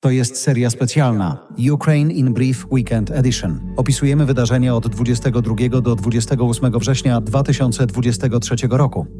To jest seria specjalna Ukraine in Brief Weekend Edition. Opisujemy wydarzenia od 22 do 28 września 2023 roku.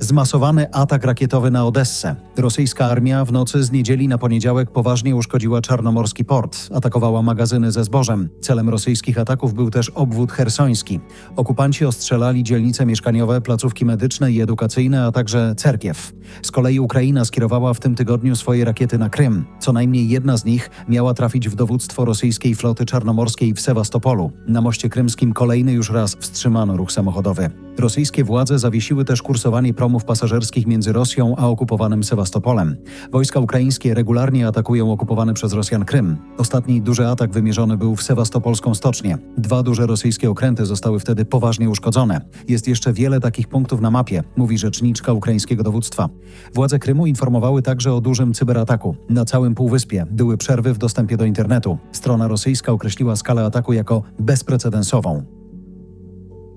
Zmasowany atak rakietowy na Odessę. Rosyjska armia w nocy z niedzieli na poniedziałek poważnie uszkodziła czarnomorski port, atakowała magazyny ze zbożem. Celem rosyjskich ataków był też obwód hersoński. Okupanci ostrzelali dzielnice mieszkaniowe, placówki medyczne i edukacyjne, a także cerkiew. Z kolei Ukraina skierowała w tym tygodniu swoje rakiety na Krym. Co najmniej jedna z nich miała trafić w dowództwo rosyjskiej floty czarnomorskiej w Sewastopolu. Na moście krymskim kolejny już raz wstrzymano ruch samochodowy. Rosyjskie władze zawiesiły też kursowanie promów pasażerskich między Rosją a okupowanym Sewastopolem. Wojska ukraińskie regularnie atakują okupowany przez Rosjan Krym. Ostatni duży atak wymierzony był w sewastopolską stocznię. Dwa duże rosyjskie okręty zostały wtedy poważnie uszkodzone. Jest jeszcze wiele takich punktów na mapie, mówi rzeczniczka ukraińskiego dowództwa. Władze Krymu informowały także o dużym cyberataku. Na całym półwyspie były przerwy w dostępie do internetu. Strona rosyjska określiła skalę ataku jako bezprecedensową.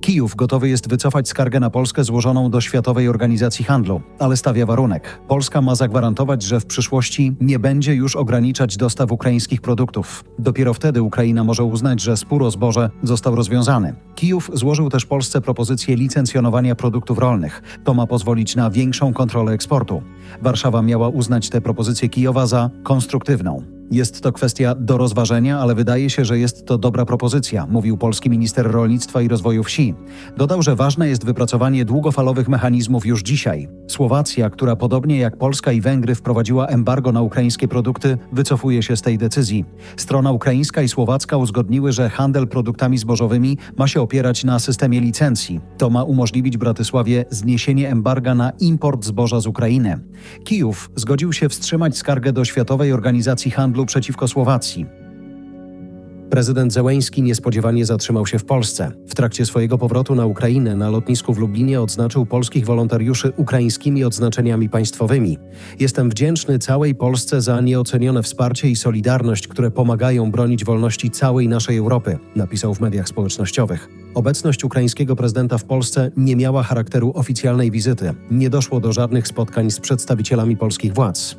Kijów gotowy jest wycofać skargę na Polskę złożoną do Światowej Organizacji Handlu, ale stawia warunek. Polska ma zagwarantować, że w przyszłości nie będzie już ograniczać dostaw ukraińskich produktów. Dopiero wtedy Ukraina może uznać, że spór o zboże został rozwiązany. Kijów złożył też Polsce propozycję licencjonowania produktów rolnych. To ma pozwolić na większą kontrolę eksportu. Warszawa miała uznać tę propozycję Kijowa za konstruktywną. Jest to kwestia do rozważenia, ale wydaje się, że jest to dobra propozycja, mówił polski minister rolnictwa i rozwoju wsi. Dodał, że ważne jest wypracowanie długofalowych mechanizmów już dzisiaj. Słowacja, która podobnie jak Polska i Węgry wprowadziła embargo na ukraińskie produkty, wycofuje się z tej decyzji. Strona ukraińska i słowacka uzgodniły, że handel produktami zbożowymi ma się opierać na systemie licencji. To ma umożliwić Bratysławie zniesienie embarga na import zboża z Ukrainy. Kijów zgodził się wstrzymać skargę do Światowej Organizacji Handlu przeciwko Słowacji. Prezydent Zełęński niespodziewanie zatrzymał się w Polsce. W trakcie swojego powrotu na Ukrainę na lotnisku w Lublinie odznaczył polskich wolontariuszy ukraińskimi odznaczeniami państwowymi. Jestem wdzięczny całej Polsce za nieocenione wsparcie i solidarność, które pomagają bronić wolności całej naszej Europy, napisał w mediach społecznościowych. Obecność ukraińskiego prezydenta w Polsce nie miała charakteru oficjalnej wizyty. Nie doszło do żadnych spotkań z przedstawicielami polskich władz.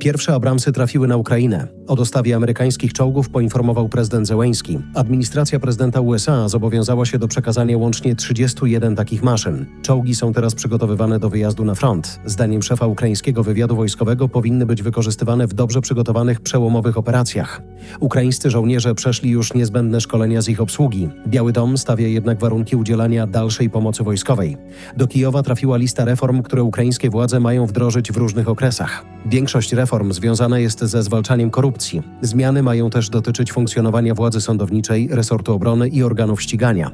Pierwsze Abramsy trafiły na Ukrainę. O dostawie amerykańskich czołgów poinformował prezydent Zełeński. Administracja prezydenta USA zobowiązała się do przekazania łącznie 31 takich maszyn. Czołgi są teraz przygotowywane do wyjazdu na front. Zdaniem szefa ukraińskiego wywiadu wojskowego powinny być wykorzystywane w dobrze przygotowanych przełomowych operacjach. Ukraińscy żołnierze przeszli już niezbędne szkolenia z ich obsługi. Biały Dom stawia jednak warunki udzielania dalszej pomocy wojskowej. Do Kijowa trafiła lista reform, które ukraińskie władze mają wdrożyć w różnych okresach. Większość reform związana jest ze zwalczaniem korupcji. Zmiany mają też dotyczyć funkcjonowania władzy sądowniczej, resortu obrony i organów ścigania.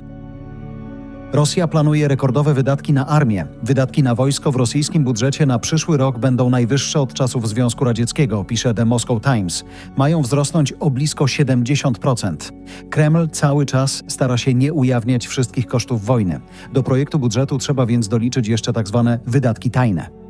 Rosja planuje rekordowe wydatki na armię. Wydatki na wojsko w rosyjskim budżecie na przyszły rok będą najwyższe od czasów Związku Radzieckiego, pisze The Moscow Times. Mają wzrosnąć o blisko 70%. Kreml cały czas stara się nie ujawniać wszystkich kosztów wojny. Do projektu budżetu trzeba więc doliczyć jeszcze tzw. Tak wydatki tajne.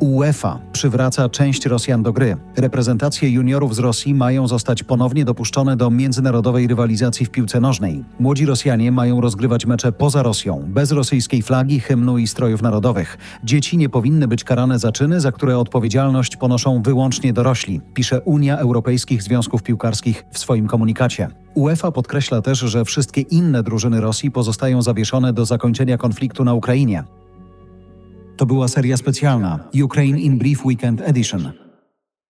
UEFA przywraca część Rosjan do gry. Reprezentacje juniorów z Rosji mają zostać ponownie dopuszczone do międzynarodowej rywalizacji w piłce nożnej. Młodzi Rosjanie mają rozgrywać mecze poza Rosją, bez rosyjskiej flagi, hymnu i strojów narodowych. Dzieci nie powinny być karane za czyny, za które odpowiedzialność ponoszą wyłącznie dorośli, pisze Unia Europejskich Związków Piłkarskich w swoim komunikacie. UEFA podkreśla też, że wszystkie inne drużyny Rosji pozostają zawieszone do zakończenia konfliktu na Ukrainie. To była seria specjalna Ukraine in Brief Weekend Edition.